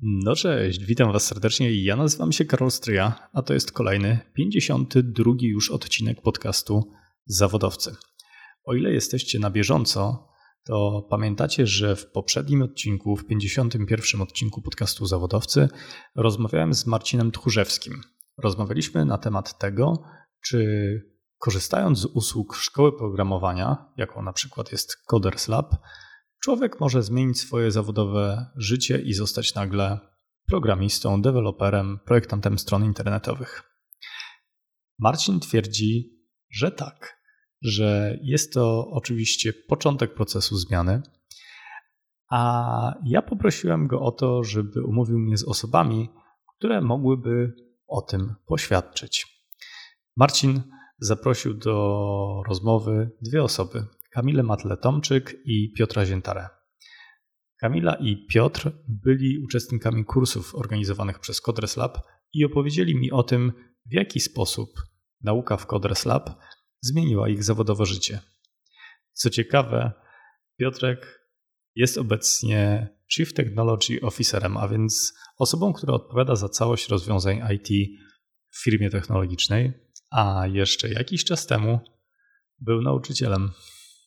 No cześć, witam Was serdecznie. Ja nazywam się Karol Stryja, a to jest kolejny, 52 już odcinek podcastu Zawodowcy. O ile jesteście na bieżąco, to pamiętacie, że w poprzednim odcinku, w 51 odcinku podcastu Zawodowcy, rozmawiałem z Marcinem Tchórzewskim. Rozmawialiśmy na temat tego, czy korzystając z usług szkoły programowania, jaką na przykład jest Coders Lab, człowiek może zmienić swoje zawodowe życie i zostać nagle programistą, deweloperem, projektantem stron internetowych. Marcin twierdzi, że tak, że jest to oczywiście początek procesu zmiany, a ja poprosiłem go o to, żeby umówił mnie z osobami, które mogłyby o tym poświadczyć. Marcin zaprosił do rozmowy dwie osoby, Kamilę Matle-Tomczyk i Piotra Ziętarę. Kamila i Piotr byli uczestnikami kursów organizowanych przez Codres Lab i opowiedzieli mi o tym, w jaki sposób nauka w Codres Lab zmieniła ich zawodowe życie. Co ciekawe, Piotrek jest obecnie Chief Technology Officerem, a więc osobą, która odpowiada za całość rozwiązań IT w firmie technologicznej, a jeszcze jakiś czas temu był nauczycielem.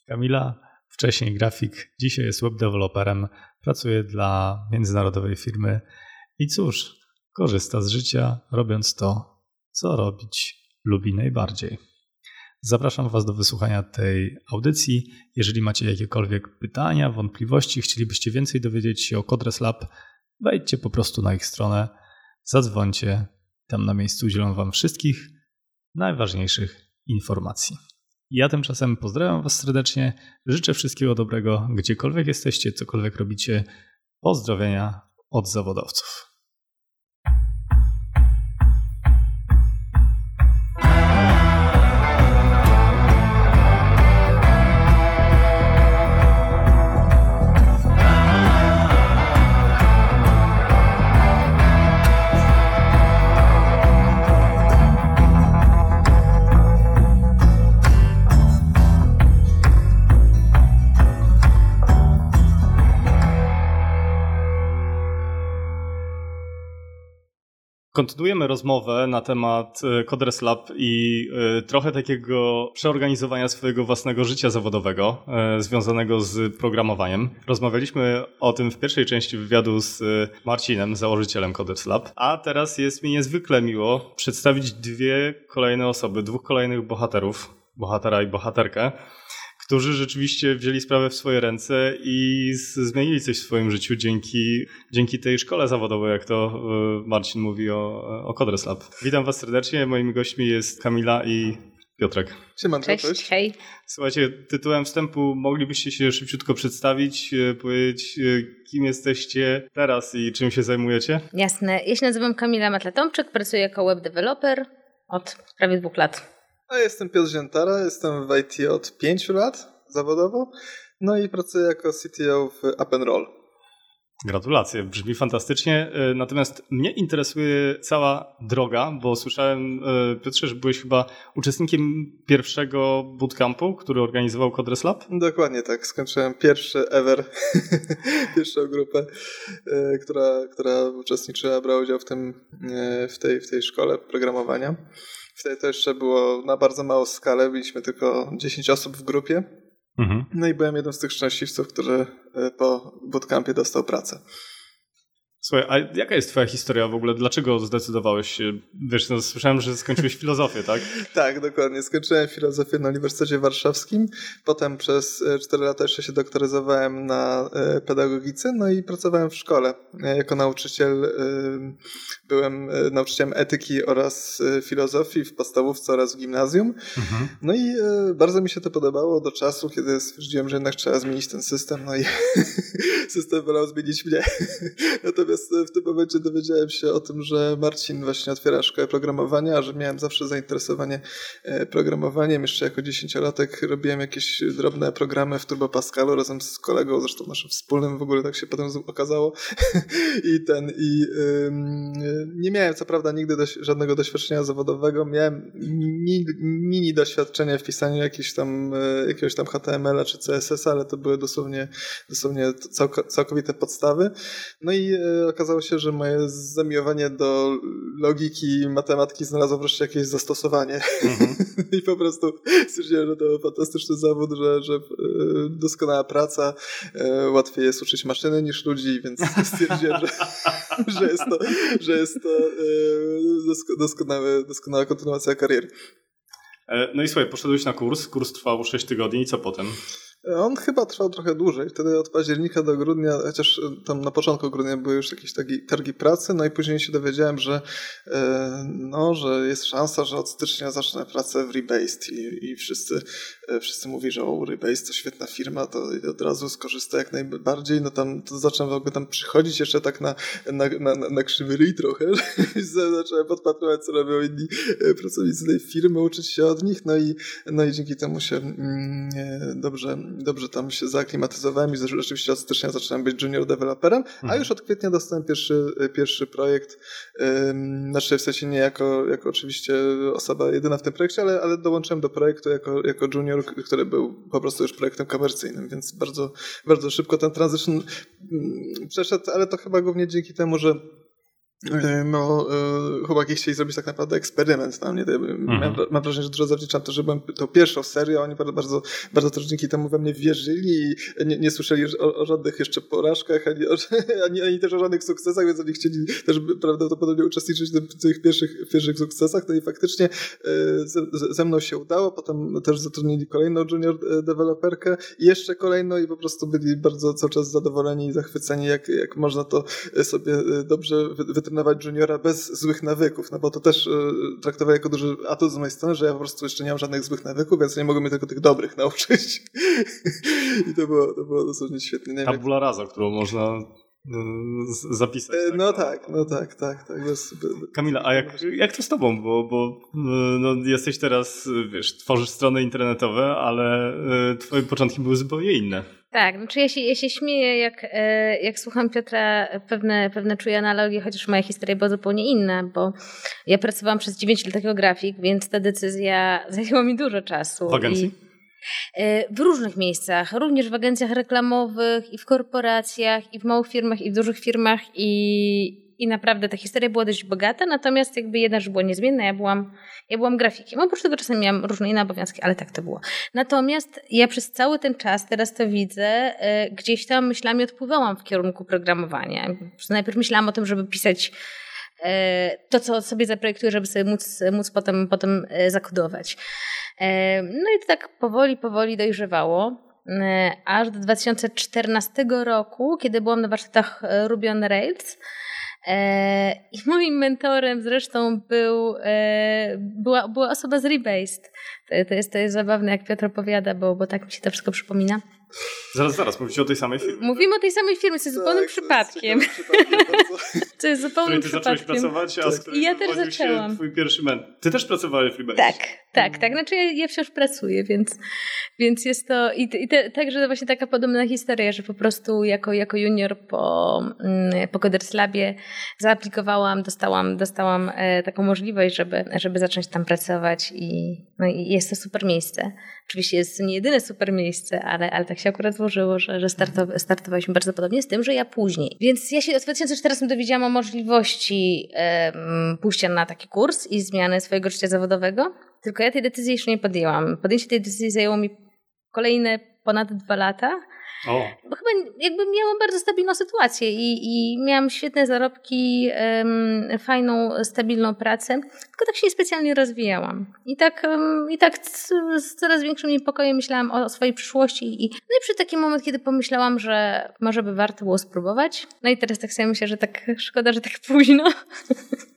Kamila, wcześniej grafik, dzisiaj jest webdeveloperem, pracuje dla międzynarodowej firmy i cóż, korzysta z życia, robiąc to, co robić lubi najbardziej. Zapraszam Was do wysłuchania tej audycji. Jeżeli macie jakiekolwiek pytania, wątpliwości, chcielibyście więcej dowiedzieć się o Codres Lab, wejdźcie po prostu na ich stronę, zadzwońcie. Tam na miejscu udzielą Wam wszystkich najważniejszych informacji. Ja tymczasem pozdrawiam Was serdecznie, życzę wszystkiego dobrego, gdziekolwiek jesteście, cokolwiek robicie. Pozdrowienia od zawodowców. Kontynuujemy rozmowę na temat e, Codres Lab i e, trochę takiego przeorganizowania swojego własnego życia zawodowego e, związanego z programowaniem. Rozmawialiśmy o tym w pierwszej części wywiadu z Marcinem, założycielem Codres Lab, a teraz jest mi niezwykle miło przedstawić dwie kolejne osoby, dwóch kolejnych bohaterów, bohatera i bohaterkę, którzy rzeczywiście wzięli sprawę w swoje ręce i zmienili coś w swoim życiu dzięki, dzięki tej szkole zawodowej, jak to e, Marcin mówi o, o Codres Lab. Witam Was serdecznie. Moimi gośćmi jest Kamila i Piotrek. Siemanko, cześć, cześć. Hej. Słuchajcie, tytułem wstępu moglibyście się szybciutko przedstawić, e, powiedzieć, e, kim jesteście teraz i czym się zajmujecie? Jasne. Ja się nazywam Kamila Matlatomczyk, pracuję jako web developer od prawie dwóch lat. A jestem Piotr Ziętara, jestem w IT od 5 lat zawodowo, no i pracuję jako CTO w Up Roll. Gratulacje, brzmi fantastycznie. E, natomiast mnie interesuje cała droga, bo słyszałem, e, Piotrze, że byłeś chyba uczestnikiem pierwszego bootcampu, który organizował Codres Lab? Dokładnie tak. Skończyłem pierwszy ever, pierwszą grupę, e, która, która uczestniczyła, brała udział w, tym, w, tej, w tej szkole programowania. Wtedy to jeszcze było na bardzo małą skalę, byliśmy tylko 10 osób w grupie. Mhm. No i byłem jednym z tych szczęśliwców, który e, po bootcampie dostał pracę. Słuchaj, a jaka jest twoja historia w ogóle? Dlaczego zdecydowałeś się, wiesz, no, słyszałem, że skończyłeś filozofię, tak? tak, dokładnie. Skończyłem filozofię na Uniwersytecie Warszawskim. Potem przez 4 e, lata jeszcze się doktoryzowałem na e, pedagogice, no i pracowałem w szkole. Jako nauczyciel byłem nauczycielem etyki oraz filozofii w podstawówce oraz w gimnazjum. Mhm. No i bardzo mi się to podobało do czasu, kiedy stwierdziłem, że jednak trzeba zmienić ten system, no i system wolał zmienić mnie. Natomiast Natomiast w tym momencie dowiedziałem się o tym, że Marcin właśnie otwiera szkołę programowania, że miałem zawsze zainteresowanie e, programowaniem. Jeszcze jako dziesięciolatek robiłem jakieś drobne programy w Turbo Pascalu razem z kolegą, zresztą naszym wspólnym, w ogóle tak się potem okazało. I ten, i nie miałem co prawda nigdy doś żadnego doświadczenia zawodowego. Miałem mini, mini doświadczenie w pisaniu jakiegoś tam, e, jakiegoś tam HTML-a czy CSS, ale to były dosłownie, dosłownie całkowite podstawy. No i e, ale okazało się, że moje zamiłowanie do logiki i matematyki znalazło wreszcie jakieś zastosowanie. Mhm. I po prostu stwierdziłem, że to fantastyczny zawód, że, że e, doskonała praca, e, łatwiej jest uczyć maszyny niż ludzi, więc stwierdziłem, że, że jest to, że jest to doskonały, doskonała kontynuacja kariery. No i słuchaj, poszedłeś na kurs, kurs trwał 6 tygodni i co potem? On chyba trwał trochę dłużej. Wtedy od października do grudnia, chociaż e, tam na początku grudnia były już jakieś targi, targi pracy, no i później się dowiedziałem, że, e, no, że jest szansa, że od stycznia zacznę pracę w Rebased i, i wszyscy, wszyscy mówi, że o, Rebased to świetna firma, to od razu skorzystę jak najbardziej. No tam to zacząłem w ogóle tam przychodzić jeszcze tak na, na, na, na krzywy ryj trochę, zacząłem podpatrywać, co robią inni pracownicy tej firmy, uczyć się od nich, no i, no i dzięki temu się mm, dobrze dobrze tam się zaaklimatyzowałem i rzeczywiście od stycznia zacząłem być junior developerem, mhm. a już od kwietnia dostałem pierwszy, pierwszy projekt, znaczy w sensie nie jako, jako oczywiście osoba jedyna w tym projekcie, ale, ale dołączyłem do projektu jako, jako junior, który był po prostu już projektem komercyjnym, więc bardzo, bardzo szybko ten transition mm, przeszedł, ale to chyba głównie dzięki temu, że no, e, chłopaki chcieli zrobić tak naprawdę eksperyment na mnie. Mhm. Mam, wrażenie, że dużo zawdzięczam to, że byłem tą pierwszą serią, oni bardzo, bardzo, bardzo też dzięki temu we mnie wierzyli i nie, nie słyszeli o, o, żadnych jeszcze porażkach, ani, o, ani, ani, też o żadnych sukcesach, więc oni chcieli też prawdopodobnie uczestniczyć w tych pierwszych, pierwszych sukcesach. No i faktycznie e, ze, ze mną się udało, potem też zatrudnili kolejną junior deweloperkę i jeszcze kolejną i po prostu byli bardzo cały czas zadowoleni i zachwyceni, jak, jak można to sobie dobrze wytłumaczyć trenować juniora bez złych nawyków, no bo to też y, traktował jako duży atut z mojej strony, że ja po prostu jeszcze nie mam żadnych złych nawyków, więc nie mogę mnie tylko tych dobrych nauczyć. I to było, to było dosłownie świetne. Nie Tabula rasa, którą można y, zapisać. E, tak? No tak, no tak, tak. tak bez, Kamila, a jak, jak to z tobą? Bo, bo no, jesteś teraz, wiesz, tworzysz strony internetowe, ale twoje początki były zupełnie inne. Tak, znaczy ja się, ja się śmieję, jak, e, jak słucham Piotra, pewne, pewne czuję analogie, chociaż moja historia była zupełnie inna, bo ja pracowałam przez 9 lat jako grafik, więc ta decyzja zajęła mi dużo czasu. W agencji? I, e, w różnych miejscach, również w agencjach reklamowych, i w korporacjach, i w małych firmach, i w dużych firmach, i, i naprawdę ta historia była dość bogata, natomiast jakby jedna rzecz była niezmienna, ja byłam, ja byłam grafikiem. Oprócz tego czasami miałam różne inne obowiązki, ale tak to było. Natomiast ja przez cały ten czas, teraz to widzę, y, gdzieś tam myślami odpływałam w kierunku programowania. Najpierw myślałam o tym, żeby pisać y, to, co sobie zaprojektuję, żeby sobie móc, móc potem, potem y, zakodować. No i to tak powoli, powoli dojrzewało aż do 2014 roku, kiedy byłam na warsztatach Ruby on Rails, I moim mentorem zresztą był, e, była, była osoba z Rebased. To, to, jest, to jest zabawne, jak Piotr opowiada, bo, bo tak mi się to wszystko przypomina. Zaraz, zaraz, mówicie o tej samej firmie. Mówimy o tej samej firmie, co jest tak, zupełnym przypadkiem. Co jest zupełnym ty przypadkiem. zacząłeś pracować, a z I ja też zaczęłam. Twój pierwszy men. Ty też pracowałeś w Freebase. Tak, tak, tak. Znaczy ja, ja wciąż pracuję, więc, więc jest to i, i te, także właśnie taka podobna historia, że po prostu jako, jako junior po, mm, po Coders Labie zaaplikowałam, dostałam, dostałam e, taką możliwość, żeby, żeby zacząć tam pracować i, no i jest to super miejsce. Oczywiście jest to nie jedyne super miejsce, ale, ale tak się akurat złożyło, że, że startow, startowaliśmy bardzo podobnie z tym, że ja później. Więc ja się w 2014 dowiedziałam o możliwości pójścia na taki kurs i zmiany swojego życia zawodowego, tylko ja tej decyzji jeszcze nie podjęłam. Podjęcie tej decyzji zajęło mi kolejne ponad dwa lata. O. Bo chyba jakby miałam bardzo stabilną sytuację i, i miałam świetne zarobki, um, fajną, stabilną pracę, tylko tak się specjalnie rozwijałam. I tak, um, i tak z, z, coraz większym niepokojem myślałam o, o swojej przyszłości. I, no i przy takim moment, kiedy pomyślałam, że może by warto było spróbować. No i teraz tak sobie myślę, że tak szkoda, że tak późno.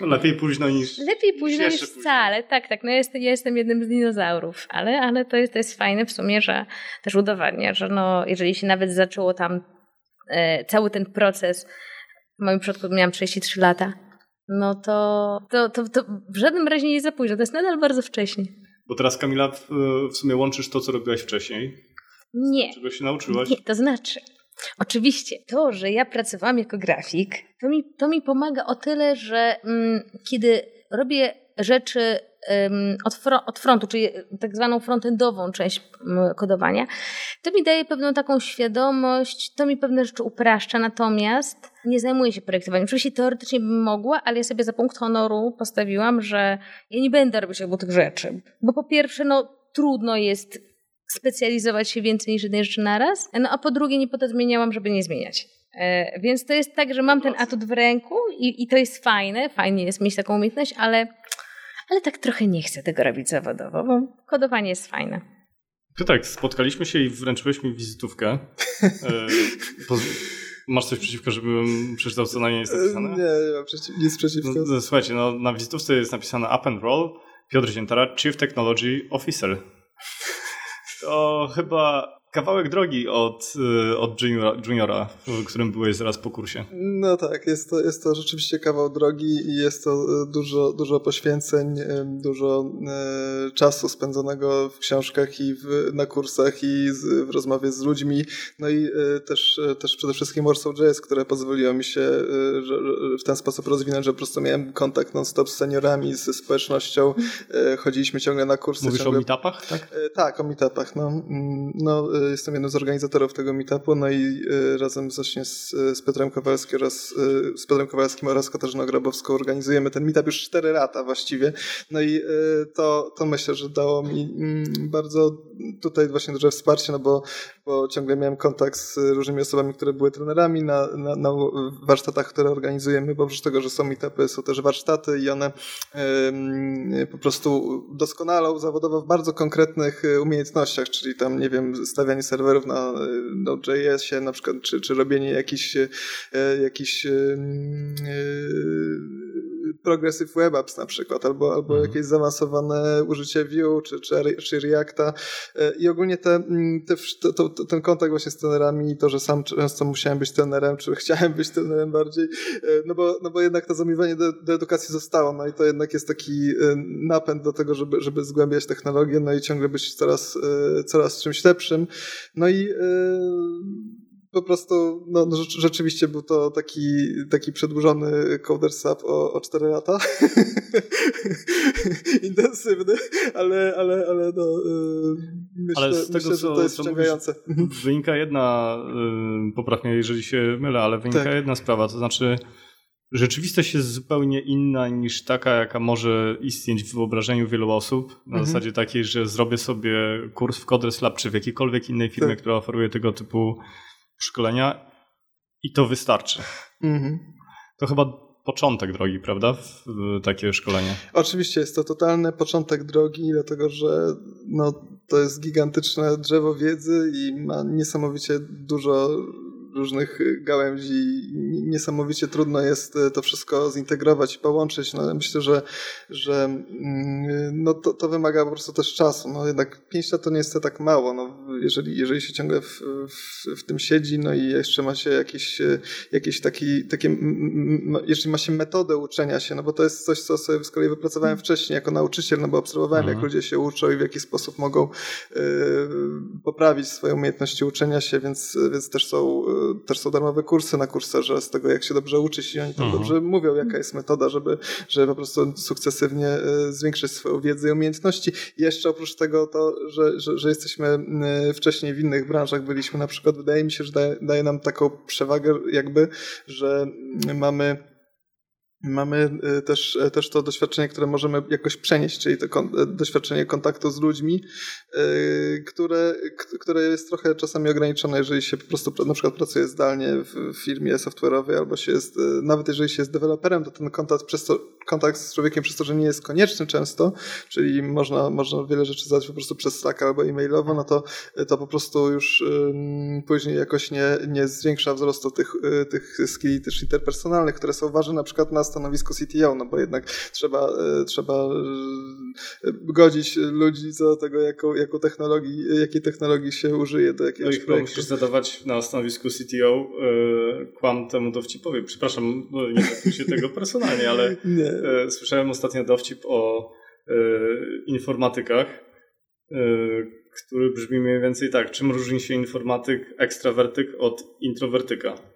No, lepiej późno niż. Lepiej późno niż wcale. Tak, tak. No ja jestem, ja jestem jednym z dinozaurów, ale, ale to, jest, to jest fajne w sumie, że też udowadnia, że no, jeżeli się nawet zaczęło tam e, cały ten proces, w moim przypadku miałam 33 lata, no to, to, to, to w żadnym razie nie jest za późno. To jest nadal bardzo wcześnie. Bo teraz, Kamila, w, w sumie łączysz to, co robiłaś wcześniej. Nie. Czego się nauczyłaś? Nie, to znaczy, Oczywiście, to, że ja pracowałam jako grafik, to mi, to mi pomaga o tyle, że mm, kiedy robię rzeczy od, fro, od frontu, czyli tak zwaną frontendową część kodowania, to mi daje pewną taką świadomość, to mi pewne rzeczy upraszcza, natomiast nie zajmuję się projektowaniem. Oczywiście teoretycznie bym mogła, ale ja sobie za punkt honoru postawiłam, że ja nie będę robić obu tych rzeczy. Bo po pierwsze, no trudno jest specjalizować się więcej niż jednej rzeczy naraz, no a po drugie nie po to zmieniałam, żeby nie zmieniać. E, więc to jest tak, że mam ten atut w ręku i, i to jest fajne, fajnie jest mieć taką umiejętność, ale, ale tak trochę nie chcę tego robić zawodowo, bo kodowanie jest fajne. To tak, spotkaliśmy się i wręczyłeś mi wizytówkę. E, masz coś przeciwko, żebym przeczytał, co na niej jest napisane? Nie, nie mam przeciw, nic przeciwko. No, słuchajcie, no, na wizytówce jest napisane Up and Roll, Piotr Ziętara, Chief Technology Officer. To chyba kawałek drogi od, y, od juniora, juniora, w którym byłeś zaraz po kursie. No tak, jest to, jest to rzeczywiście kawał drogi i jest to y, dużo, dużo poświęceń, y, dużo czasu spędzonego w książkach i w, na kursach i z, w rozmowie z ludźmi. No i też, też przede wszystkim Warsaw.js, które pozwoliło mi się w ten sposób rozwinąć, że po prostu miałem kontakt non-stop z seniorami, ze społecznością. Chodziliśmy ciągle na kursy. Mówisz ciągle... o meetupach, tak? Tak, o meetupach. No, mm, no jestem jednym z organizatorów tego meetupu, no i y, razem właśnie z, z Piotrem Kowalskim oraz y, z Piotrem Kowalskim oraz Katarzyną Grabowską organizujemy ten meetup już 4 lata właściwie. No i to, to myślę, że dało mi mm, bardzo tutaj właśnie duże wsparcie, no bo, bo ciągle miałem kontakt z różnymi osobami, które były trenerami na, na, na warsztatach, które organizujemy, bo oprócz tego, że są meetupy, są też warsztaty i one po prostu doskonalą zawodowo w bardzo konkretnych umiejętnościach, czyli tam, nie wiem, stawianie serwerów na Node.jsie na przykład, czy, czy robienie jakichś, e, jakichś e, Progressive Web Apps na przykład, albo, albo mhm. jakieś zaawansowane użycie Vue czy, czy, czy Reacta e, i ogólnie te, te, to, to, ten kontakt właśnie z trenerami i to, że sam często musiałem być trenerem, czy chciałem być trenerem bardziej, no bo, no bo jednak to zamiłowanie do, do edukacji zostało, no i to jednak jest taki napęd do tego, żeby, żeby zgłębiać technologię, no i ciągle być coraz, coraz czymś lepszym. No i po prostu no, no, rzeczywiście był to taki, taki przedłużony coder sub o, o 4 lata. Intensywny, ale, ale, ale no, yy, myślę, ale z tego, myślę, co, że to jest wciągające. Wynika jedna, yy, poprawnie jeżeli się mylę, ale wynika tak. jedna sprawa, to znaczy Rzeczywistość jest zupełnie inna niż taka, jaka może istnieć w wyobrażeniu wielu osób. Na mhm. zasadzie takiej, że zrobię sobie kurs w Coders Lab czy w jakiejkolwiek innej firmie, tak. która oferuje tego typu szkolenia i to wystarczy. Mhm. To chyba początek drogi, prawda? W, w takie szkolenie. Oczywiście jest to totalny początek drogi, dlatego że no, to jest gigantyczne drzewo wiedzy i ma niesamowicie dużo różnych gałęzi. Niesamowicie trudno jest e, to wszystko zintegrować i połączyć. No, myślę, że, że mm, no, to, to wymaga po prostu też czasu. No, jednak 5 lat to nie jest tak mało. No, jeżeli, jeżeli się ciągle w, w, w tym siedzi, no i jeszcze ma się jakiś, e, jakiś taki, takie, jeżeli ma się metodę uczenia się, no bo to jest coś, co sobie z kolei wypracowałem wcześniej jako nauczyciel, no bo obserwowałem, mhm. jak ludzie się uczą i w jaki sposób mogą y, poprawić swoje umiejętności uczenia się, więc, więc też są też są darmowe kursy na kurserze z tego, jak się dobrze uczyć i oni tam mhm. dobrze mówią, jaka jest metoda, żeby, żeby po prostu sukcesywnie e, zwiększyć swoją wiedzę i umiejętności. I jeszcze oprócz tego to, że, że, że jesteśmy e, wcześniej w innych branżach byliśmy, na przykład wydaje mi się, że daje, daje nam taką przewagę jakby, że mamy Mamy y, też, y, też to doświadczenie, które możemy jakoś przenieść, czyli to kon y, doświadczenie kontaktu z ludźmi, które, które jest trochę czasami ograniczone, jeżeli się po prostu na przykład pracuje zdalnie w firmie software'owej, albo się jest, nawet jeżeli się jest deweloperem, to ten kontakt, przez to, kontakt z człowiekiem przez to, że nie jest konieczny często, czyli można, można wiele rzeczy zadać po prostu przez Slack albo e-mailowo, no to, to po prostu już um, później jakoś nie, nie zwiększa wzrostu tych, tych skilli też interpersonalnych, które są ważne na przykład na stanowisko CTO, no bo jednak trzeba, e, trzeba e, godzić ludzi co do tego, jaką, jaką technologii, jakiej technologii się użyje do jakiegoś no i projektu. musisz zadawać na stanowisku CTO yy, e, kłam temu dowcipowi. Przepraszam, no nie się tego personalnie, ale yy, słyszałem ostatnio dowcip o yy, informatykach, który brzmi mniej więcej tak. Czym różni się informatyk ekstrawertyk od introwertyka?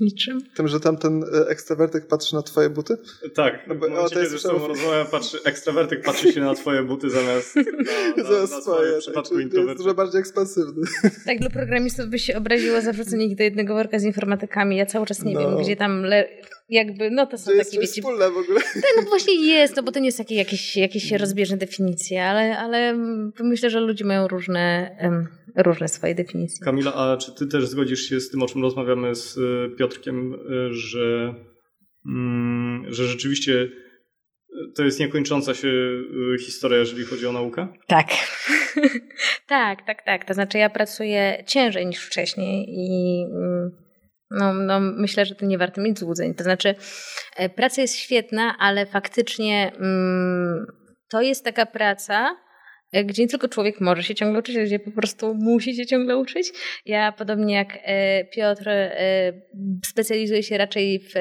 Niczym? Tym, że tamten e, ekstrawertyk patrzy na twoje buty? Tak, no bo, momencie, kiedy z tobą rozmawiam, patrzy, ekstrawertyk patrzy się na twoje buty zamiast na, na, na, na swoje, w przypadku introwertyka. Jest dużo bardziej ekspansywny. Tak, dla programistów by się obraziło zawrzucenie ich do jednego worka z informatykami. Ja cały czas nie no. wiem, gdzie tam le jakby, no to są to takie, wiecie... wspólne w ogóle. Tak, no właśnie jest, no bo to nie jest takie jakieś, jakieś rozbieżne definicje, ale, ale myślę, że ludzie mają różne, um, różne swoje definicje. Kamila, a czy ty też zgodzisz się z tym, o czym rozmawiamy z e, Piotrkiem, e, że, mm, że rzeczywiście e, to jest niekończąca się historia, jeżeli chodzi o naukę? Tak. tak, tak, tak. To znaczy ja pracuję ciężej niż wcześniej i mm, no, no, myślę, że to nie warto mieć złudzeń. To znaczy, e, praca jest świetna, ale faktycznie mm, to jest taka praca, e, gdzie nie tylko człowiek może się ciągle uczyć, ale gdzie po prostu musi się ciągle uczyć. Ja, podobnie jak e, Piotr, specjalizuję się raczej w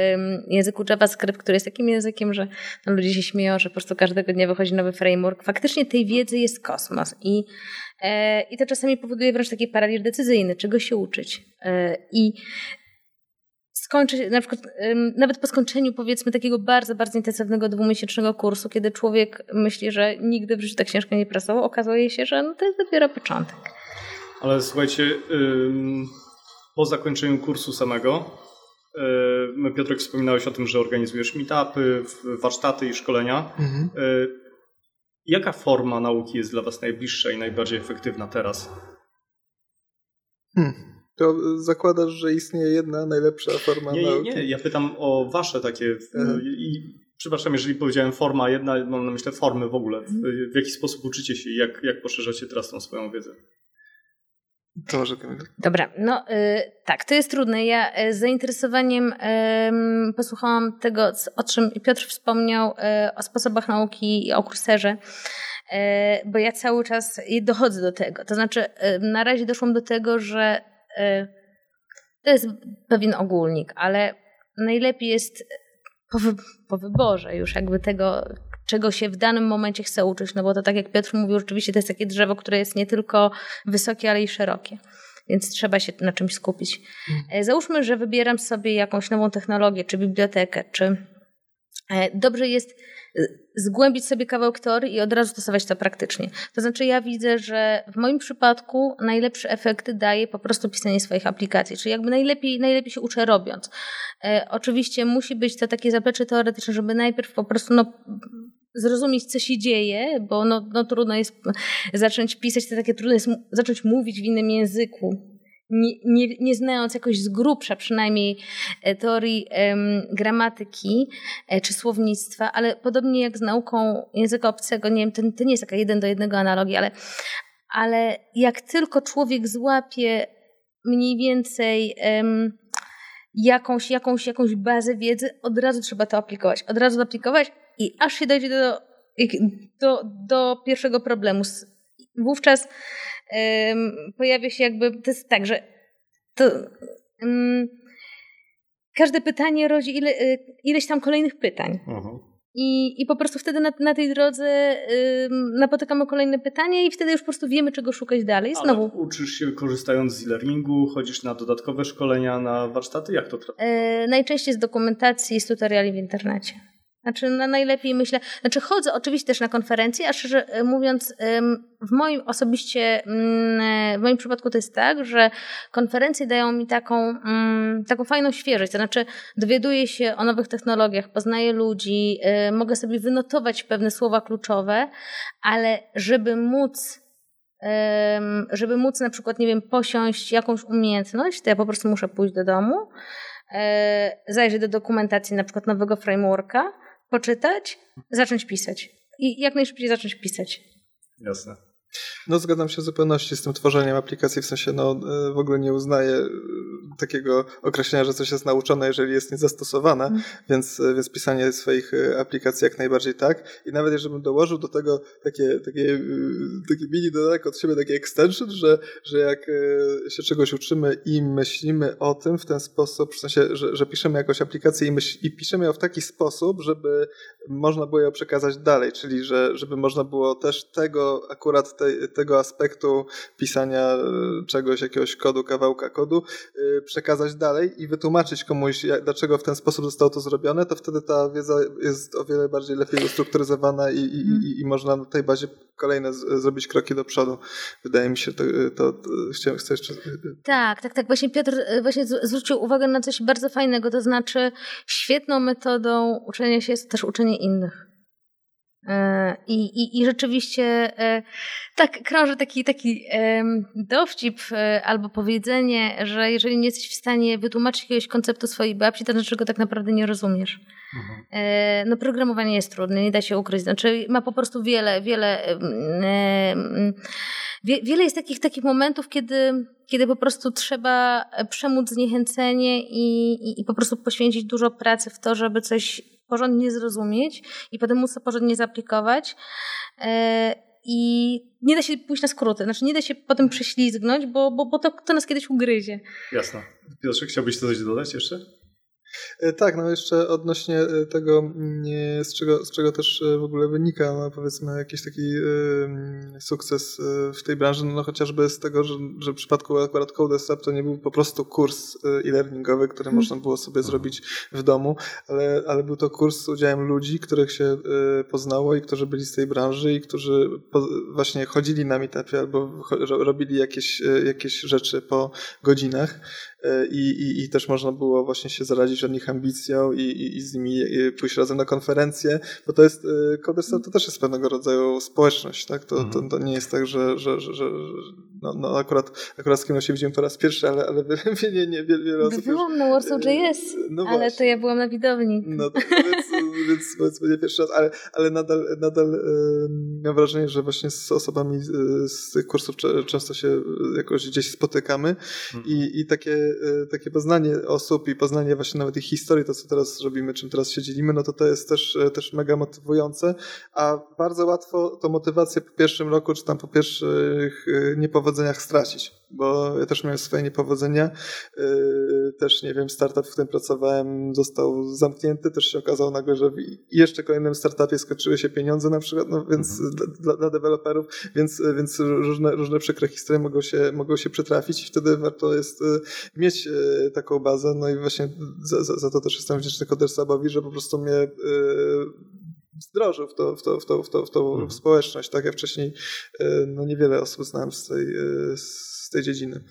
języku JavaScript, który jest takim językiem, że no, ludzie się śmieją, że po prostu każdego dnia wychodzi nowy framework. Faktycznie tej wiedzy jest kosmos i i to czasami powoduje wręcz taki paraliż decyzyjny, czego się uczyć. I skończy, na przykład nawet po skończeniu powiedzmy takiego bardzo, bardzo intensywnego dwumiesięcznego kursu, kiedy człowiek myśli, że nigdy w życiu tak ciężko nie pracował, okazuje się, że no to jest dopiero początek. Ale słuchajcie, po zakończeniu kursu samego, my Piotrek wspominałeś o tym, że organizujesz meetupy, warsztaty i szkolenia. Mhm. Jaka forma nauki jest dla Was najbliższa i najbardziej efektywna teraz? Hmm to zakładasz, że istnieje jedna najlepsza forma nie, nauki? Nie, nie, ja pytam o wasze takie... Mhm. I, przepraszam, jeżeli powiedziałem forma jedna, mam na myśli formy w ogóle. W, w jaki sposób uczycie się i jak, jak poszerzacie teraz tą swoją wiedzę? To może Dobra, no y, tak, to jest trudne. Ja y, z zainteresowaniem y, posłuchałam tego, o czym Piotr wspomniał, y, o sposobach nauki i o kurserze y, bo ja cały czas dochodzę do tego. To znaczy, y, na razie doszłam do tego, że to jest pewien ogólnik, ale najlepiej jest po, wy, po wyborze już jakby tego, czego się w danym momencie chce uczyć, no bo to tak jak Piotr mówił, rzeczywiście to jest takie drzewo, które jest nie tylko wysokie, ale i szerokie. Więc trzeba się na czymś skupić. Mhm. Załóżmy, że wybieram sobie jakąś nową technologię, czy bibliotekę, czy e, dobrze jest zgłębić sobie kawałek teorii i od razu stosować to praktycznie. To znaczy ja widzę, że w moim przypadku najlepsze efekty daje po prostu pisanie swoich aplikacji, czyli jakby najlepiej, najlepiej się uczę robiąc. E, oczywiście musi być to takie zaplecze teoretyczne, żeby najpierw po prostu no, zrozumieć, co się dzieje, bo no, no trudno jest zacząć pisać, to takie trudno jest zacząć mówić w innym języku, nie, nie, znając jakoś z grubsza przynajmniej e, teorii um, gramatyki e, czy słownictwa, ale podobnie jak z nauką języka obcego, nie wiem, to, to nie jest taka jeden do jednego analogia, ale, ale jak tylko człowiek złapie mniej więcej um, jakąś, jakąś, jakąś bazę wiedzy, od razu trzeba to aplikować. Od razu aplikować i aż się dojdzie do, do, do pierwszego problemu. Wówczas pojawia się jakby, to jest tak, że to, um, każde pytanie rodzi ile, y, ileś tam kolejnych pytań. I, I po prostu wtedy na, na tej drodze napotykamy kolejne pytania i wtedy już po prostu wiemy, czego szukać dalej. Znowu. Ale uczysz się korzystając z e-learningu, chodzisz na dodatkowe szkolenia, na warsztaty? Jak to trafia? E, najczęściej z dokumentacji z tutoriali w internecie. Znaczy, no najlepiej myślę, znaczy chodzę oczywiście też na konferencje, a szczerze e, mówiąc, w moim osobiście, mm, e, w moim przypadku to jest tak, że konferencje dają mi taką, mm, taką fajną świeżość, to znaczy dowiaduję się o nowych technologiach, poznaję ludzi, e, mogę sobie wynotować pewne słowa kluczowe, ale żeby móc żeby móc na przykład, nie wiem, posiąść jakąś umiejętność, to ja po prostu muszę pójść do domu, zajrzeć do dokumentacji na przykład nowego frameworka, poczytać, zacząć pisać. I jak najszybciej zacząć pisać. Jasne. No zgadzam się w zupełności z tym tworzeniem aplikacji, w sensie no e, w ogóle nie uznaję e, takiego określenia, że coś jest nauczone, jeżeli jest niezastosowane, mm. więc, e, więc pisanie swoich aplikacji jak najbardziej tak. I nawet jeżeli bym dołożył do tego takie, takie, takie mini dodatek od siebie, taki extension, że, że jak się czegoś uczymy i myślimy o tym w ten sposób, w sensie, że, że piszemy jakąś aplikację i, myśl, i piszemy ją w taki sposób, żeby można było ją przekazać dalej, czyli że, żeby można było też tego akurat tej, tego aspektu pisania czegoś, jakiegoś kodu, kawałka kodu, przekazać dalej i wytłumaczyć komuś, dlaczego w ten sposób zostało to zrobione, to wtedy ta wiedza jest o wiele bardziej lepiej ustrukturyzowana i, i, i, i można na tej bazie kolejne z, zrobić kroki do przodu. Wydaje mi się, to, to, to chciałem, chcę jeszcze... Tak, tak, tak. Właśnie Piotr właśnie zwrócił uwagę na coś bardzo fajnego, to znaczy świetną metodą uczenia się jest też uczenie innych. E, I, i, I rzeczywiście e, tak krąży taki, taki dowcip e, albo powiedzenie, że jeżeli nie jesteś w stanie wytłumaczyć jakiegoś konceptu swojej babci, to znaczy go tak naprawdę nie rozumiesz. Mhm. No programowanie jest trudne, nie da się ukryć. Znaczy ma po prostu wiele, wiele wiele jest takich, takich momentów, kiedy, kiedy po prostu trzeba przemóc zniechęcenie i, i, i po prostu poświęcić dużo pracy w to, żeby coś porządnie zrozumieć i potem móc to porządnie zaaplikować. E, I nie da się pójść na skróty, znaczy nie da się potem prześlizgnąć, bo, bo, bo to, to nas kiedyś ugryzie. Jasne. Piotrze, chciałbyś coś dodać jeszcze? E, tak, no jeszcze odnośnie e, tego, mm, z czego, z czego też e, w ogóle wynika, no powiedzmy, jakiś taki sukces w tej branży, no chociażby z tego, że, że w przypadku akurat CodeStep to nie był po prostu kurs e-learningowy, który hmm. można było sobie zrobić w domu, ale, ale był to kurs z udziałem ludzi, których się poznało i którzy byli z tej branży i którzy właśnie chodzili na meetupie albo robili jakieś, jakieś rzeczy po godzinach i, i, i też można było właśnie się zarazić od nich ambicją i, i, i z nimi pójść razem na konferencję, bo to jest, Coderstar to też jest pewnego rodzaju społeczność, tak? To, to, mhm. to nie jest tak, że, że, że, że no, no akurat, akurat z kim się widziałem po raz pierwszy, ale, ale nie, nie, wiele, wiele osób Byłam już, na Warsaw JS, no ale właśnie. to ja byłam na widowni. No to więc, więc powiedzmy nie pierwszy raz, ale, ale nadal, nadal mam wrażenie, że właśnie z osobami z tych kursów często się jakoś gdzieś spotykamy mhm. i, i takie takie poznanie osób i poznanie właśnie nawet ich historii, to co teraz robimy, czym teraz się dzielimy, no to to jest też, y, też mega motywujące, a bardzo łatwo tą motywację po pierwszym roku, czy tam po pierwszych y, niepowodzeniach stracić bo ja też miałem swoje niepowodzenia. Yy, też, nie wiem, startup, w którym pracowałem, został zamknięty. Też się okazało nagle, że w jeszcze kolejnym startupie skończyły się pieniądze na przykład, no więc mhm. dla, dla deweloperów, więc, więc różne, różne przykre historie mogą się, mogą się przytrafić i wtedy warto jest yy, mieć yy, taką bazę. No i właśnie za, za, za to też jestem wdzięczny Kodersabowi, że po prostu mnie wdrożył w, to, w, to, w, to, w, to, w tą mhm. społeczność. Tak, ja wcześniej no, niewiele osób znałem z tej, z tej dziedziny.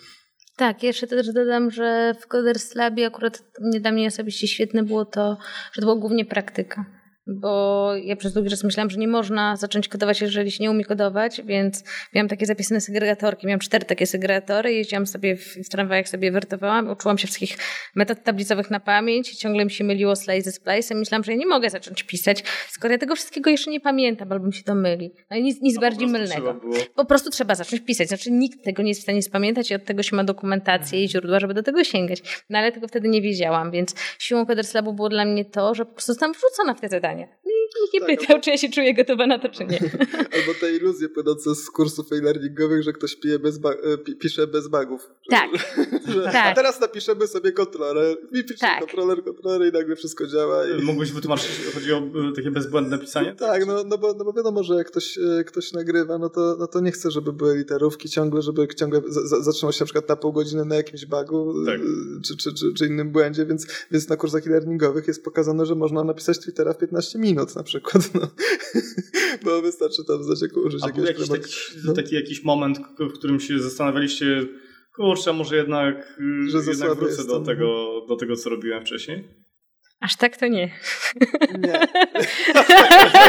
Tak, jeszcze też dodam, że w Coders Labie akurat dla mnie osobiście świetne było to, że to była głównie praktyka bo ja przez długi czas myślałam, że nie można zacząć kodować, jeżeli się nie umie kodować, więc miałam takie zapisane segregatorki, miałam cztery takie segregatory, jeździłam sobie w, w tramwajach, sobie wertowałam, uczyłam się wszystkich metod tablicowych na pamięć, ciągle mi się myliło slide ze splice'em, myślałam, że ja nie mogę zacząć pisać, skoro ja tego wszystkiego jeszcze nie pamiętam, albo mi się to myli. No i nic, nic no, bardziej mylnego. Po prostu trzeba zacząć pisać, znaczy nikt tego nie jest w stanie spamiętać i od tego się ma dokumentację i źródła, żeby do tego sięgać. No ale tego wtedy nie wiedziałam, więc siłą Labu było dla mnie to, że po prostu zostałam wrzucona w te zadania. Nikt nie tak, pytał, albo... czy ja się czuję gotowa na to, czy nie. Albo te iluzje płynące z kursów e-learningowych, że ktoś pije bez e, pisze bez bugów. Tak. że, tak. A teraz napiszemy sobie kontroler i pisze tak. kontroler, kontroler i nagle wszystko działa. I... Mógłbyś wytłumaczyć, chodzi o e, takie bezbłędne pisanie? Tak, no, no, bo, no bo wiadomo, że jak ktoś, e, ktoś nagrywa, no to, no to nie chce, żeby były literówki ciągle, żeby ciągle zatrzymał się na przykład na pół godziny na jakimś bugu tak. czy, czy, czy, czy, innym błędzie, więc, więc na kursach e-learningowych jest pokazane, że można napisać Twittera w 15 minut na przykład, no. bo wystarczy tam znać, jak użyć A jakiegoś jakiś taki, no. taki jakiś moment, w którym się zastanawialiście, kurczę, może jednak, że jednak wrócę do tego, do tego, co robiłem wcześniej? Aż tak to nie. Nie.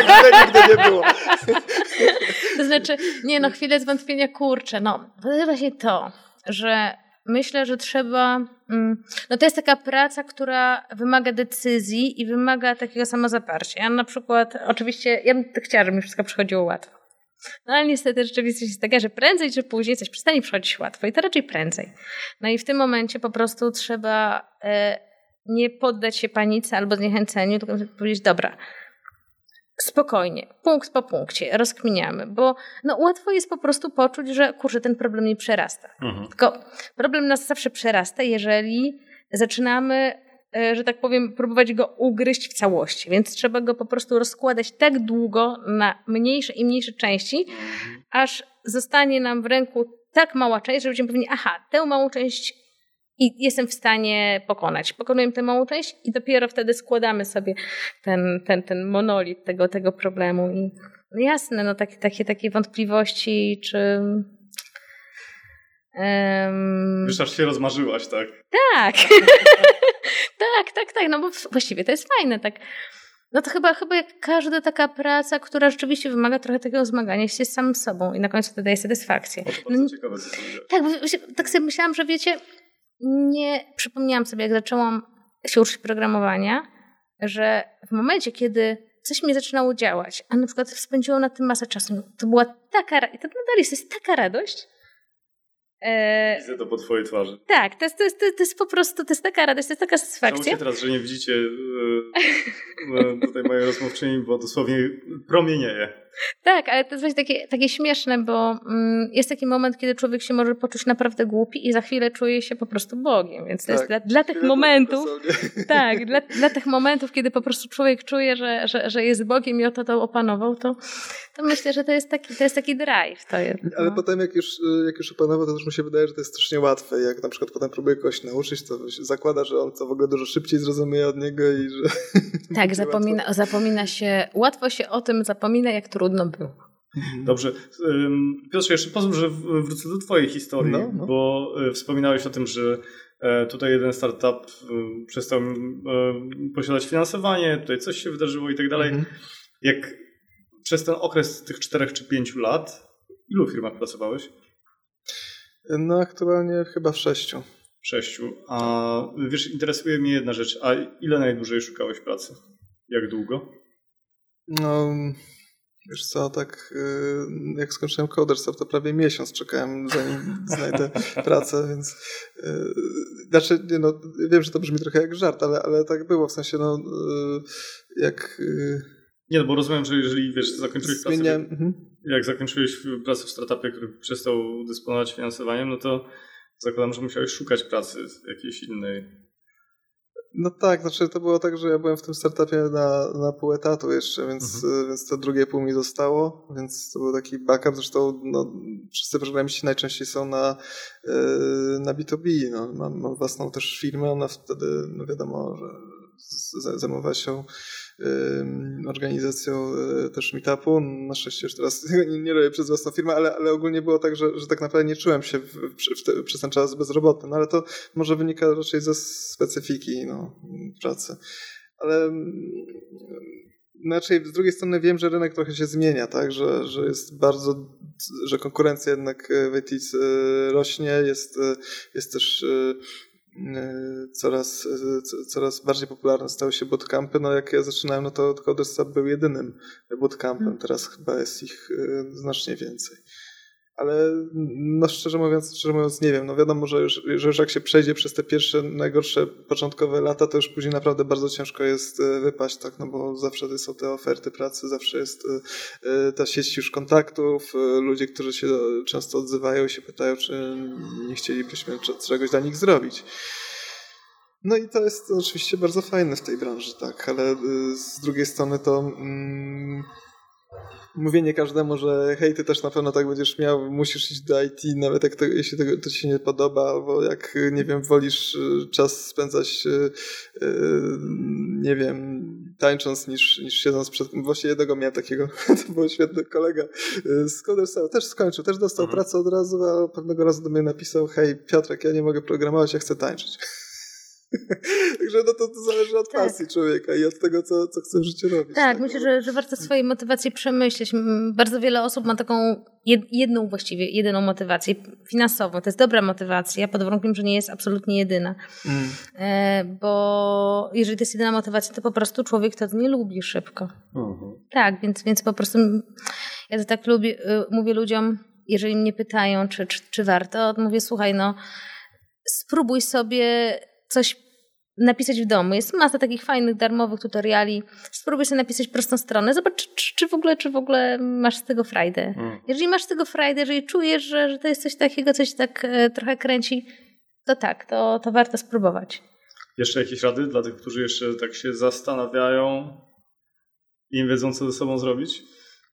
tak nigdy nie było. to znaczy, nie no, chwilę zwątpienia, kurczę, no, to jest właśnie to, że myślę, że trzeba. Mm, no to jest taka praca, która wymaga decyzji i wymaga takiego samozaparcia. Ja na przykład, oczywiście, ja bym chciała, żeby mi wszystko przychodziło łatwo. No ale niestety rzeczywistość jest taka, że prędzej czy później coś przestanie przychodzić łatwo i to raczej prędzej. No i w tym momencie po prostu trzeba e, nie poddać się panice albo zniechęceniu, tylko powiedzieć, dobra, spokojnie, punkt po punkcie, rozkminiamy, bo no, łatwo jest po prostu poczuć, że kurczę, ten problem nie przerasta. Mhm. Tylko problem nas zawsze przerasta, jeżeli zaczynamy, e, że tak powiem, próbować go ugryźć w całości, więc trzeba go po prostu rozkładać tak długo na mniejsze i mniejsze części, mhm. aż zostanie nam w ręku tak mała część, że będziemy pewni, aha, tę małą część i jestem w stanie pokonać. Pokonujemy tę małą część i dopiero wtedy składamy sobie ten, ten, ten monolit tego, tego problemu. I no jasne, no takie, takie, takie wątpliwości, czy... Um... Wiesz, aż się rozmarzyłaś, tak? Tak. tak, tak, tak. No bo właściwie to jest fajne, tak. No to chyba, chyba jak każda taka praca, która rzeczywiście wymaga trochę takiego zmagania się z samym sobą i na końcu to daje satysfakcję. O, to bardzo no, ciekawe, tak, tak sobie myślałam, że wiecie, nie przypomniałam sobie, jak zaczęłam się uczyć programowania, że w momencie, kiedy coś mi zaczynało działać, a na przykład spędziło na tym masę czasu, to była taka, i to nadal jest, jest taka radość, E... Widzę to po twojej twarzy. Tak, to jest, to, jest, to jest po prostu, to jest taka radość, to jest taka satysfakcja. Żałuję teraz, że nie widzicie e, tutaj mojej rozmówczyni, bo dosłownie promienieje. Tak, ale to jest właśnie takie, takie śmieszne, bo mm, jest taki moment, kiedy człowiek się może poczuć naprawdę głupi i za chwilę czuje się po prostu Bogiem. Więc to tak. jest dla, dla tych momentów, tak, dla, dla tych momentów, kiedy po prostu człowiek czuje, że, że, że jest Bogiem i o to, opanował, to, to myślę, że to jest taki, to jest taki drive. To jest, Ale no. potem jak już, jak już opanował, to też mi się wydaje, że to jest strasznie łatwe. Jak na przykład potem próbuje kogoś nauczyć, to zakłada, że on to w ogóle dużo szybciej zrozumie od niego i że... Tak, zapomina, zapomina się, łatwo się o tym zapomina, jak trudno było. Mhm. Dobrze. Piotrze, jeszcze pozwól, że wrócę do twojej historii, no, no. bo e, wspominałeś o tym, że e, tutaj jeden startup e, przestał posiadać finansowanie, tutaj coś się wydarzyło i tak dalej. Mhm. Jak przez ten okres tych czterech czy pięciu lat, ilu firmach pracowałeś? No aktualnie chyba w sześciu. W sześciu. A wiesz, interesuje mnie jedna rzecz. A ile najdłużej szukałeś pracy? Jak długo? No, wiesz co, tak y, jak skończyłem Coderstop, to prawie miesiąc czekałem, zanim znajdę pracę, więc y, znaczy, nie, no, wiem, że to brzmi trochę jak żart, ale, ale tak było, w sensie, no, y, jak... Nie, no bo rozumiem, że jeżeli, wiesz, zakończyłeś Zmieniam, pracę, mhm. jak zakończyłeś pracę w startupie, który przestał dysponować finansowaniem, no to zakładam, że musiałeś szukać pracy jakiejś innej. No tak, znaczy to było tak, że ja byłem w tym startupie na, na pół etatu jeszcze, więc, mhm. więc to drugie pół mi zostało, więc to był taki backup. Zresztą no, wszyscy programiści najczęściej są na, yy, na B2B. No. Mam, mam własną też firmę, ona wtedy, no wiadomo, że zajmowała się organizacją e, też meetupu. Na szczęście już teraz nie robię przez własną firmę, ale, ale ogólnie było tak, że, że tak naprawdę nie czułem się w, w te, przez ten czas bezrobotny. No ale to może wynika raczej ze specyfiki no, pracy. Ale Inaczej, z drugiej strony wiem, że rynek trochę się zmienia, tak, że, że jest bardzo, że konkurencja jednak w IT rośnie, jest, jest też E, coraz, e, coraz bardziej popularne stały się bootcampy. No jak ja zaczynałem, no to Codestab był jedynym bootcampem, hmm. teraz chyba jest ich e, znacznie więcej. Ale no szczerze mówiąc, szczerze mówiąc nie wiem, no wiadomo, że już, że już jak się przejdzie przez te pierwsze, najgorsze początkowe lata, to już później naprawdę bardzo ciężko jest wypaść, tak, no bo zawsze są te oferty pracy, zawsze jest ta sieć już kontaktów, ludzie, którzy się często odzywają i się pytają, czy nie chcielibyśmy czegoś dla nich zrobić. No i to jest oczywiście bardzo fajne w tej branży, tak, ale z drugiej strony to... Mm, mówienie każdemu, że hej, ty też na pewno tak będziesz miał, musisz iść do IT, nawet jak to, jeśli to, to ci się nie podoba, albo jak, nie wiem, wolisz y, czas spędzać, y, y, nie wiem, tańcząc niż, niż siedząc przed... Właśnie jednego miałem takiego, to był świetny kolega z Codersa, też skończył, też dostał mhm. pracę od razu, a pewnego razu do mnie napisał, hej Piotrek, ja nie mogę programować, ja chcę tańczyć. Także no to, to zależy od tak. pasji człowieka i od tego, co, co chce w życiu robić. Tak, tak myślę, że, że warto swojej motywacji przemyśleć. Bardzo wiele osób ma taką jedną właściwie, jedyną motywację finansową. To jest dobra motywacja, pod warunkiem, że nie jest absolutnie jedyna. Mm. E, bo jeżeli to jest jedyna motywacja, to po prostu człowiek to nie lubi szybko. Uh-huh. Tak, więc, więc po prostu ja to tak lubię, y, mówię ludziom, jeżeli mnie pytają, czy, czy, czy warto, to mówię, słuchaj, no spróbuj sobie coś napisać w domu. Jest masa takich fajnych, darmowych tutoriali. Spróbuj sobie napisać prostą stronę. Zobacz, czy, czy w, ogóle, czy w ogóle masz z tego frajdę. Mm. Jeżeli masz z tego frajdę, jeżeli czujesz, że, że to jest coś takiego, coś tak e, trochę kręci, to tak, to, to warto spróbować. Jeszcze jakieś rady dla tych, którzy jeszcze tak się zastanawiają i nie wiedzą, co ze sobą zrobić?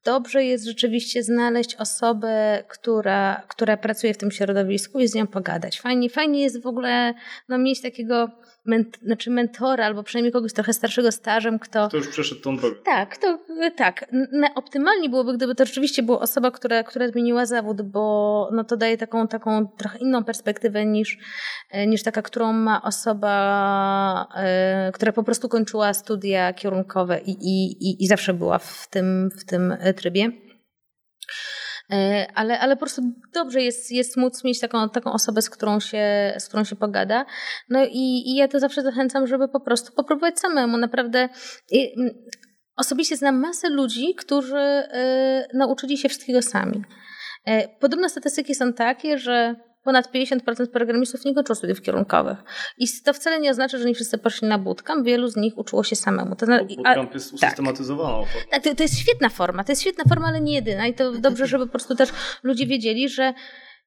Dobrze jest rzeczywiście znaleźć osobę, która, która pracuje w tym środowisku i z nią pogadać. Fajnie, fajnie jest w ogóle no, mieć takiego ment, znaczy mentora, albo przynajmniej kogoś trochę starszego stażem, kto... Kto już przeszedł tą drogę. Tak, to, tak. Na, optymalnie byłoby, gdyby to rzeczywiście była osoba, która, która zmieniła zawód, bo no, to daje taką, taką trochę inną perspektywę niż, e, niż taka, którą ma osoba, e, która po prostu kończyła studia kierunkowe i, i, i, i zawsze była w tym, w tym trybie. E, ale, ale po prostu dobrze jest, jest móc mieć taką, taką osobę, z którą, się, z którą się pogada. No i, i ja to zawsze zachęcam, żeby po prostu popróbować samemu. Naprawdę osobiście znam masę ludzi, którzy y, nauczyli się wszystkiego sami. Y, podobne statystyki są takie, że ponad 50% programistów nie kończyło studiów kierunkowych. I to wcale nie oznacza, że nie wszyscy poszli na bootcamp. Wielu z nich uczyło się samemu. To. Bootcamp jest usystematyzowaną tak. Tak, to, to jest świetna forma. To jest świetna forma, ale nie jedyna. I to dobrze, żeby po prostu też ludzie wiedzieli, że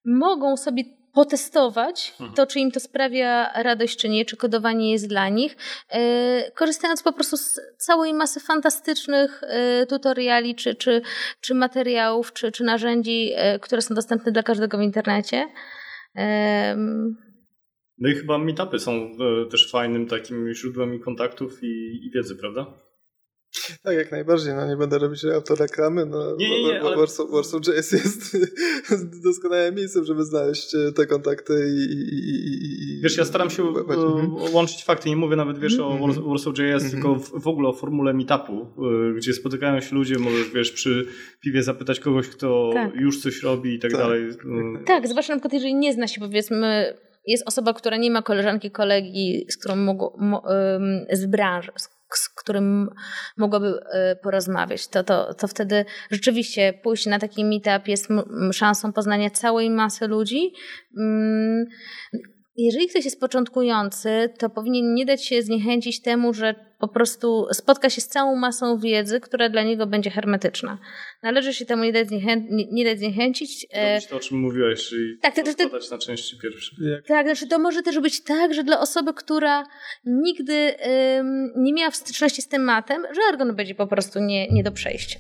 mogą sobie potestować mhm. to, czy im to sprawia radość, czy nie, czy kodowanie jest dla nich, e, korzystając po prostu z całej masy fantastycznych e, tutoriali, czy, czy, czy materiałów, czy, czy narzędzi, e, które są dostępne dla każdego w internecie. No i chyba meetupy są e, też fajnym takim źródłem kontaktów i, i wiedzy, prawda? Tak, jak najbardziej. No nie będę robić autoreklamy. No, nie, nie, nie, ale... Warsaw.js jest doskonałym miejscem, żeby znaleźć e, te kontakty i... i wiesz, ja staram się mhm. łączyć fakty. Nie mówię nawet, wiesz, o mhm. Warsaw.js, mhm. tylko w, ogóle o formule meetupu, e, gdzie spotykają się ludzie, możesz, wiesz, przy piwie zapytać kogoś, kto tak. już coś robi i tak, tak. dalej. Tak, zwłaszcza na przykład, jeżeli nie zna się, powiedzmy, jest osoba, która nie ma koleżanki, kolegi, z którą mogło, mo, z branży, z którym mogłaby e, porozmawiać, to, to, to wtedy rzeczywiście pójść na taki meetup jest szansą poznania całej masy ludzi. Jeżeli ktoś jest początkujący, to powinien nie dać się zniechęcić temu, że po prostu spotka się z całą masą wiedzy, która dla niego będzie hermetyczna. Należy się temu nie dać, zniechę nie, nie dać zniechęcić. Robić to, o czym mówiłeś, czyli tak, to, to, to, na części pierwsze. Tak, znaczy to może też być tak, że dla osoby, która nigdy ym, nie miała w styczności z tematem, żargon będzie po prostu nie, nie do przejścia.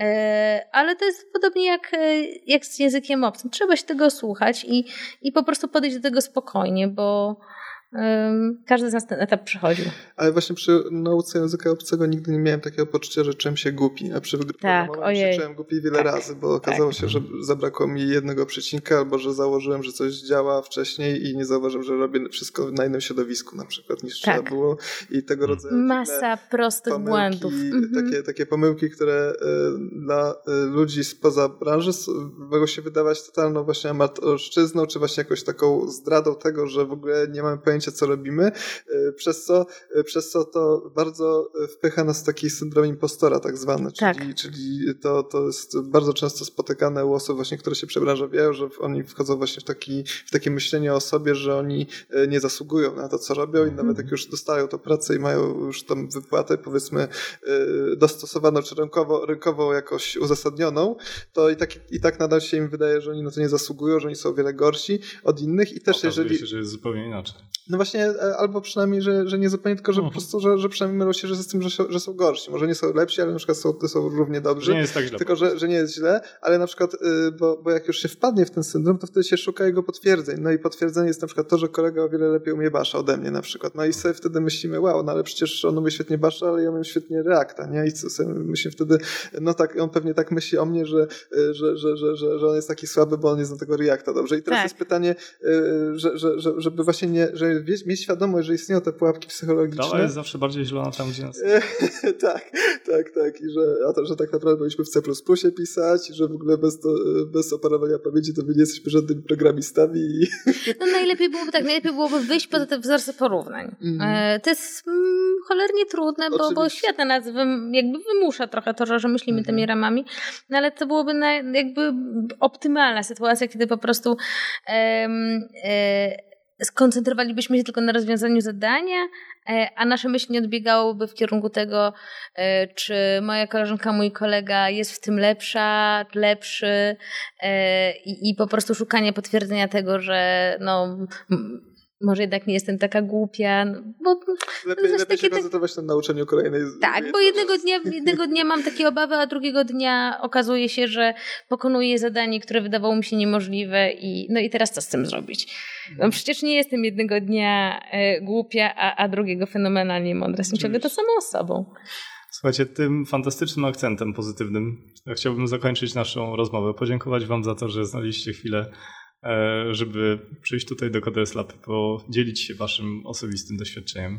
E, ale to jest podobnie jak, e, jak z językiem obcym. Trzeba się tego słuchać i, i po prostu podejść do tego spokojnie, bo każdy z nas ten etap przechodził. Ale właśnie przy nauce języka obcego nigdy nie miałem takiego poczucia, że czym się głupi. A przy tak, się czułem głupi wiele tak, razy, bo okazało tak. się, że zabrakło mi jednego przecinka, albo że założyłem, że coś działa wcześniej i nie zauważyłem, że robię wszystko na innym środowisku na przykład niż tak. trzeba było. I tego rodzaju Masa prostych pomyłki, błędów. Mhm. Takie, takie pomyłki, które y, dla y, ludzi spoza branży mogą się wydawać totalną właśnie amatorszczyzną, czy właśnie jakąś taką zdradą tego, że w ogóle nie mamy pojęcia pojęcia, co robimy, e, przez co, e, przez co to bardzo wpycha nas w taki syndrom impostora tak zwany, tak. czyli, czyli to, to jest bardzo często spotykane u osób właśnie, które się przebranżawiają, że oni wchodzą właśnie w, taki, w takie myślenie o sobie, że oni e, nie zasługują na to, co robią i nawet jak już dostają to pracę i mają już tam wypłatę, powiedzmy dostosowaną czy rynkowo, rynkowo jakoś uzasadnioną, to i tak, i tak nadal się im wydaje, że oni na to nie zasługują, że oni są o wiele gorsi od innych i też Okazuje jeżeli... się, że jest zupełnie inaczej. No właśnie, e, albo przynajmniej, że, że nie zupełnie, tylko że po mhm. prostu, że, że przynajmniej mylą się że z tym, że, że są gorsi. Może nie są lepsi, ale na przykład są, są równie dobrzy. Że nie jest tak źle. Tylko, że, że nie jest źle, ale na przykład, y, bo, bo jak już się wpadnie w ten syndrom, to wtedy się szuka jego potwierdzeń. No i potwierdzenie jest na przykład to, że kolega o wiele lepiej umie basza ode mnie na przykład. No i sobie wtedy myślimy, wow, no ale przecież on umie świetnie basza, ale ja umiem świetnie reakta, nie? I co sobie myślimy wtedy, no tak, on pewnie tak myśli o mnie, że, y, że, że, że, że, że on jest taki słaby, bo on nie zna tego reakta dobrze. I teraz tak. jest pytanie, y, że, że, że, żeby właśnie nie, że mieć świadomość, że istnieją te pułapki psychologiczne. To jest zawsze bardziej zielona tam, gdzie nas... tak, tak, tak. I że, a to, że tak naprawdę powinniśmy w C++ pisać, że w ogóle bez, to, bez operowania pamięci to my nie jesteśmy żadnymi programistami. no najlepiej byłoby tak, najlepiej byłoby wyjść poza te wzorce porównań. Mm. To jest mm, cholernie trudne, bo, bo świat na nas jakby wymusza trochę to, że, myślimy mm. tymi ramami, no ale to byłoby na, jakby optymalna sytuacja, kiedy po prostu um, skoncentrowalibyśmy się tylko na rozwiązaniu zadania, e, a nasze myśli nie odbiegałyby w kierunku tego, e, czy moja koleżanka, mój kolega jest w tym lepsza, lepszy e, i, i po prostu szukanie potwierdzenia tego, że no, może jednak nie jestem taka głupia, no, bo... Lepiej, no, lepiej się koncentrować na nauczeniu kolejnej Tak, bo jednego dnia, jednego dnia mam takie obawy, a drugiego dnia okazuje się, że pokonuję zadanie, które wydawało mi się niemożliwe i no i teraz co z tym zrobić? No przecież nie jestem jednego dnia e, głupia, a, a drugiego fenomenalnie mądra. Jestem ciągle to samą osobą. Słuchajcie, tym fantastycznym akcentem pozytywnym chciałbym zakończyć naszą rozmowę. Podziękować Wam za to, że znaleźliście chwilę, żeby przyjść tutaj do Coders Lab i podzielić się Waszym osobistym doświadczeniem.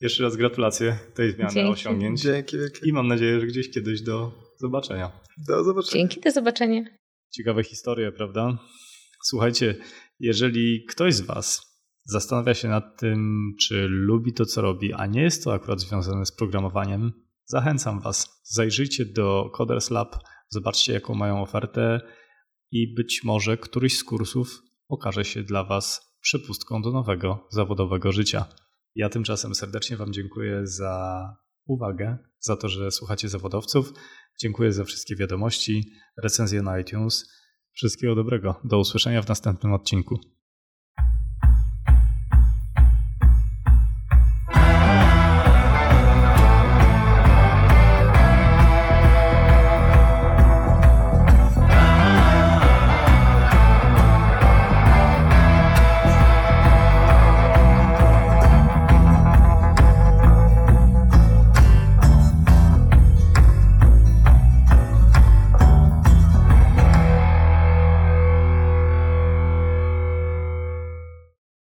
Jeszcze raz gratulacje tej zmiany Dzięki. osiągnięć. Dzięki wielkie. I mam nadzieję, że gdzieś kiedyś do zobaczenia. Do zobaczenia. Dzięki, do zobaczenia. Ciekawe historie, prawda? Słuchajcie, jeżeli ktoś z Was zastanawia się nad tym, czy lubi to, co robi, a nie jest to akurat związane z programowaniem, zachęcam Was. Zajrzyjcie do Coders Lab, zobaczcie, jaką mają ofertę i być może któryś z kursów okaże się dla Was przepustką do nowego zawodowego życia. Ja tymczasem serdecznie Wam dziękuję za uwagę, za to, że słuchacie zawodowców. Dziękuję za wszystkie wiadomości, recenzje na iTunes. Wszystkiego dobrego. Do usłyszenia w następnym odcinku.